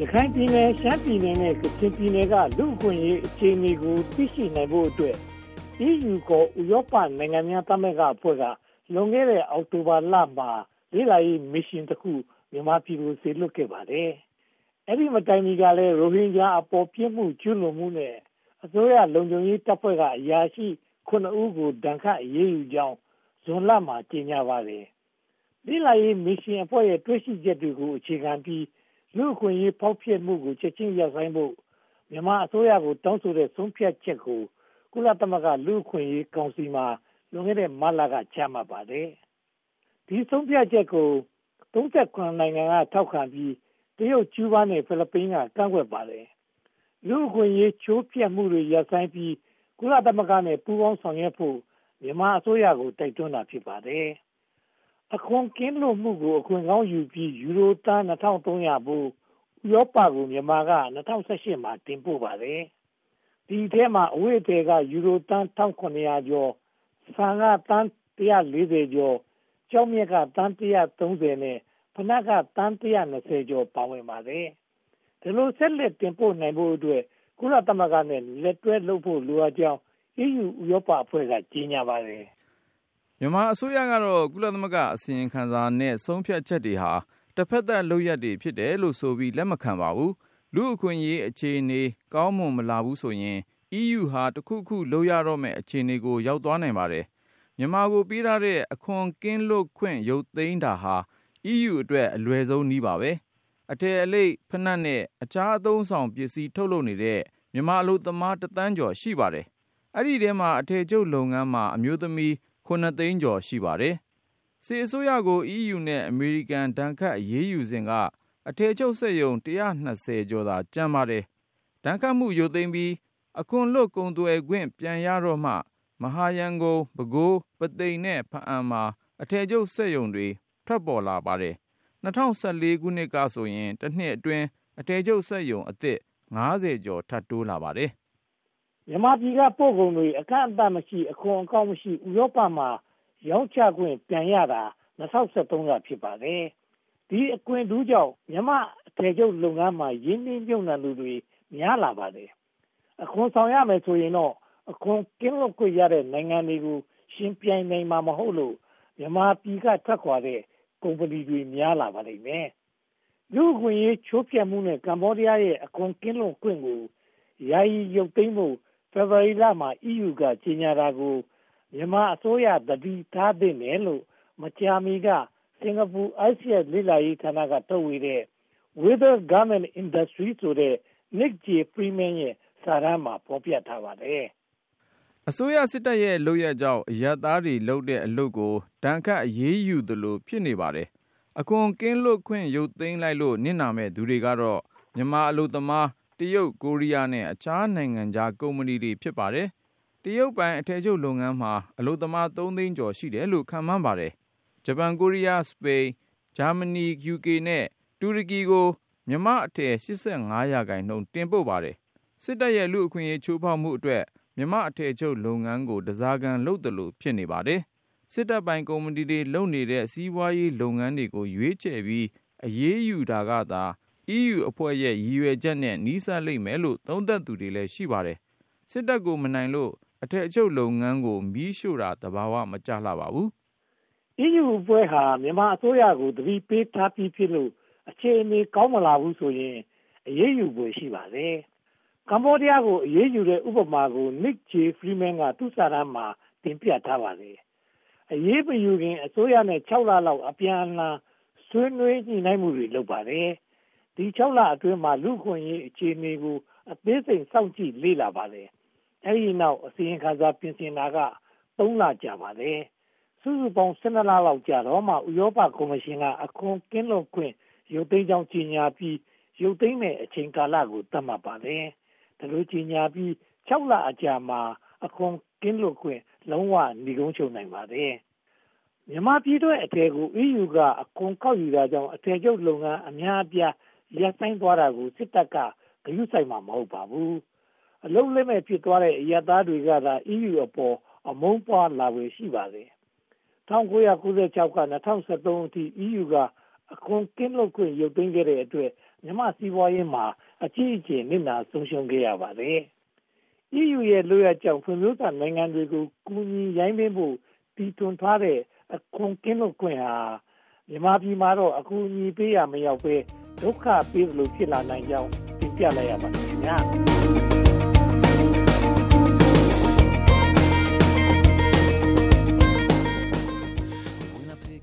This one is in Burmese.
ရခိုင်ပြည်နယ်ရှမ်းပြည်နယ်နဲ့ကချင်ပြည်နယ်ကလူ့အခွင့်အရေးအခြေအနေကိုသိရှိနိုင်ဖို့အတွက် EU ကိုဥရောပနိုင်ငံများသမဂ္ဂအဖွဲ့ကလွန်ခဲ့တဲ့အောက်တိုဘာလမှာလေ့လာရေးမစ်ရှင်တစ်ခုမြန်မာပြည်ကိုစေလွှတ်ခဲ့ပါတယ်။အဲဒီမတိုင်မီကလည်းရိုဟင်ဂျာအပေါ်ပြစ်မှုကျူးလွန်မှုနဲ့အစိုးရလုံခြုံရေးတပ်ဖွဲ့ကအရာရှိ9ဦးကိုဒဏ်ခတ်အရေးယူကြောင်းဇွန်လမှာကြေညာပါတယ်။လေ့လာရေးမစ်ရှင်အဖွဲ့ရဲ့တွေ့ရှိချက်တွေကိုအခြေခံပြီး လူ့အခွင့်အရေးဖောက်ဖျက်မှုကိုချက်ချင်းရပ်ဆိုင်းဖို့မြန်မာအစိုးရကိုတောင်းဆိုတဲ့ဆုံးဖြတ်ချက်ကိုကုလသမဂ္ဂလူ့အခွင့်အရေးကောင်စီမှာလွန်ခဲ့တဲ့မတ်လကချမှတ်ပါတယ်။ဒီဆုံးဖြတ်ချက်ကို39နိုင်ငံကထောက်ခံပြီးတရုတ်ကျူးဘားနဲ့ဖိလစ်ပိန်းကကန့်ကွက်ပါတယ်။လူ့အခွင့်အရေးချိုးဖျက်မှုတွေရပ်ဆိုင်းပြီးကုလသမဂ္ဂနဲ့ပူးပေါင်းဆောင်ရွက်ဖို့မြန်မာအစိုးရကိုတိုက်တွန်းတာဖြစ်ပါတယ်။ အခွန်ကင်းလွတ်မှုကို အခွင့်ကောင်းယူပြီး ယူရိုတန်း2300ဘူးဥရောပကို မြန်မာက2018မှာ တင်ပို့ပါတယ်။ဒီထဲမှာ အဝိအထည်က ယူရိုတန်း1900ကျော် ဆန်ကတန်း140ကျော် ကျောက်မြက်ကတန်း130နဲ့ဖနက်ကတန်း120ကျော် ပါဝင်ပါတယ်။ဒီလိုဆက်လက်တင်ပို့နိုင်ဖို့အတွက် ကုလသမဂ္ဂနဲ့ လက်တွဲလုပ်ဖို့ လိုအပ်ကြောင်း EU ဥရောပအဖွဲ့က ကြေညာပါတယ်။ မြန်မာအစိုးရကတော့ ကုလသမဂ္ဂ အစီရင်ခံစာနဲ့ ဆုံးဖြတ်ချက်တွေဟာတစ်ဖက်သက်လုပ်ရက်တွေ ဖြစ်တယ်လို့ဆိုပြီး လက်မခံပါဘူး။လူအခွင့်အရေး အခြေအနေ ကောင်းမွန်မလာဘူးဆိုရင် EU ဟာ တခုခုလုပ်ရတော့မယ့် အခြေအနေကို ရောက်သွားနိုင်ပါတယ်။မြန်မာကိုပေးထားတဲ့ အခွန်ကင်းလွတ်ခွင့် ရုပ်သိမ်းတာဟာ EU အတွက် အလွယ်ဆုံးနည်းပါပဲ။အထည်အလိပ်ဖနက်နဲ့အခြားအသုံးဆောင်ပစ္စည်း ထုတ်လုပ်နေတဲ့ မြန်မာအလုပ်သမား တသန်းကျော် ရှိပါတယ်။အဲဒီထဲမှာ အထည်ချုပ်လုပ်ငန်းမှာ အမျိုးသမီး 9သိန်းကျော်ရှိပါတယ်။စစ်အစိုးရကို EU နဲ့ အမေရိကန်ဒဏ်ခတ်အရေးယူစဉ်က အထည်ချုပ်စက်ရုံ120ကျော်သာကျန်ပါတယ်။ဒဏ်ခတ်မှုရုပ်သိမ်းပြီး အခွန်လွတ်ကုန်သွယ်ခွင့် ပြန်ရတော့မှ မဟာရန်ကုန် ပဲခူး ပုသိမ်နဲ့ ဘားအံမှာ အထည်ချုပ်စက်ရုံတွေ ထွက်ပေါ်လာပါတယ်။၂၀၁၄ ခုနှစ်ကဆိုရင် တနှစ်အတွင်း အထည်ချုပ်စက်ရုံအသစ်50ကျော် ထပ်တိုးလာပါတယ်။ မြန်မာပြည်က ပို့ကုန်တွေ အကန့်အသတ်မရှိ အခွန်အကောက်မရှိ ဥရောပမှာ ရောင်းချခွင့် ပြန်ရတာ2013ကဖြစ်ပါတယ်။ဒီအခွင့်ထူးကြောင့် မြန်မာအထည်ချုပ်လုပ်ငန်းမှာ ရင်းနှီးမြှုပ်နှံသူတွေ များလာပါတယ်။အခွန်ဆောင်ရမယ်ဆိုရင်တော့ အခွန်ကင်းလွတ်ခွင့်ရတဲ့ နိုင်ငံတွေကို ယှဉ်ပြိုင်နိုင်မှာ မဟုတ်လို့ မြန်မာပြည်က ထွက်ခွါတဲ့ ကုမ္ပဏီတွေ များလာပါလိမ့်မယ်။လူ့အခွင့်အရေး ချိုးဖျက်မှုနဲ့ ကမ္ဘောဒီးယားရဲ့ အခွန်ကင်းလွတ်ခွင့်ကို ယာယီရုပ်သိမ်းဖို့ ဖေဖေါ်ဝါရီလမှာ EU က ကြေညာတာကို မြန်မာအစိုးရ သတိထားသင့်တယ်လို့ မကြာမီက စင်ကာပူ ISEAS လေ့လာရေးဌာနက ထုတ်ဝေတဲ့ Whither Garment Industry ဆိုတဲ့ Nick J. Freeman ရဲ့ စာတမ်းမှာ ဖော်ပြထားပါတယ်။အစိုးရစစ်တပ်ရဲ့ လုပ်ရက်ကြောင့် အရပ်သားတွေလုပ်တဲ့ အလုပ်ကို ဒဏ်ခတ်အရေးယူသလို ဖြစ်နေပါတယ်။အခွန်ကင်းလွတ်ခွင့် ရုပ်သိမ်းလိုက်လို့ နစ်နာမဲ့သူတွေကတော့ မြန်မာအလုပ်သမား တရုတ် ကိုရီးယားနဲ့ အခြားနိုင်ငံခြားကုမ္ပဏီတွေ ဖြစ်ပါတယ်။တရုတ်ပိုင် အထည်ချုပ်လုပ်ငန်းမှာ အလုပ်သမား3သိန်းကျော်ရှိတယ်လို့ ခန့်မှန်းပါတယ်။ဂျပန် ကိုရီးယား စပိန် ဂျာမနီ UK နဲ့ တူရကီကို မြန်မာအထည်85ရာခိုင်နှုန်း တင်ပို့ပါတယ် စစ်တပ်ရဲ့ လူအခွင့်အရေး ချိုးဖောက်မှုအတွက် မြန်မာအထည်ချုပ်လုပ်ငန်းကိုတစားကန်လုပ်တယ်လို့ဖြစ်နေပါတယ် စစ်တပ်ပိုင် ကုမ္ပဏီတွေလုပ်နေတဲ့ စီးပွားရေးလုပ်ငန်းတွေကို ရွေးချယ်ပြီး အရေးယူတာကသာ EU အဖွဲ့ရဲ့ ရည်ရွယ်ချက်နဲ့ နီးစပ်လိမ့်မယ်လို့ သုံးသပ်သူတွေလည်း ရှိပါတယ် စစ်တပ်ကိုမနိုင်လို့ အထည်ချုပ်လုပ်ငန်းကို မီးရှို့တာတဘာဝမကြလှပါဘူး EU အဖွဲ့ဟာ မြန်မာအစိုးရကိုတတိပေးထားပြီးဖြစ်လို့ အခြေအနေ ကောင်းမလာဘူးဆိုရင် အရေးယူဖို့ရှိပါတယ်။ကမ္ဘောဒီးယားကို အရေးယူတဲ့ ဥပမာကို Nick J. Freeman က သူ့စာတမ်းမှာ တင်ပြထားပါတယ်။အရေးမယူခင် အစိုးရနဲ့6လလောက် အပြန်အလှန် ဆွေးနွေးညှိနှိုင်းမှုတွေ လုပ်ပါတယ်။ ဒီ6လအတွင်းမှာ လူခွင့်ရေးအခြေအနေကို အသေးစိတ် စောင့်ကြည့်လေ့လာပါတယ်။အဲဒီနောက် အစီရင်ခံစာ ပြင်ဆင်တာက3လကြာပါတယ်။စုစုပေါင်း12လလောက်ကြာတော့မှ ဥရောပကော်မရှင်က အခွန်ကင်းလွတ်ခွင့် ရုပ်သိမ်းကြောင်း ကြေညာပြီး ရုပ်သိမ်းမဲ့အချိန်ကာလကို သတ်မှတ်ပါတယ်။ဒါလိုကြေညာပြီး6လအကြာမှာ အခွန်ကင်းလွတ်ခွင့် လုံးဝညီကုန်းချုပ်နိုင်ပါတယ်။မြန်မာပြည်တွင်းအထည်ကို EU က အခွန်ကောက်ယူတာကြောင့် အထည်ချုပ်လုပ်ငန်း အများအပြား ရပ်ဆိုင်းသွားတာကို စစ်တပ်က ဂရုစိုက်မှာ မဟုတ်ပါဘူး။အလုပ်လက်မဲ့ ဖြစ်သွားတဲ့ အရပ်သားတွေကသာ EU အပေါ် အမုန်းပွားလာဖွယ် ရှိပါတယ်။၁၉၉၆ ကနေ ၂၀၁၃ အထိ EU က အခွန်ကင်းလွတ်ခွင့် ရုတ်သိမ်းခဲ့တဲ့အတွက် မြန်မာ့စီးပွားရေးမှာ အကြီးအကျယ် နစ်နာဆုံးရှုံးခဲ့ရပါတယ်။ EU ရဲ့ လုပ်ရပ်ကြောင့် ဖွံ့ဖြိုးစနိုင်ငံတွေကို ကူညီရိုင်းပင်းဖို့ တီထွင်ထားတဲ့ အခွန်ကင်းလွတ်ခွင့်ဟာ မြန်မာပြည်မှာတော့ အကူအညီပေးရာ မရောက်ဘဲ ဒုက္ခပေးလို့ဖြစ်လာနိုင်ကြောင်းသင်ပြလိုက်ရပါတယ်ခင်ဗျာ။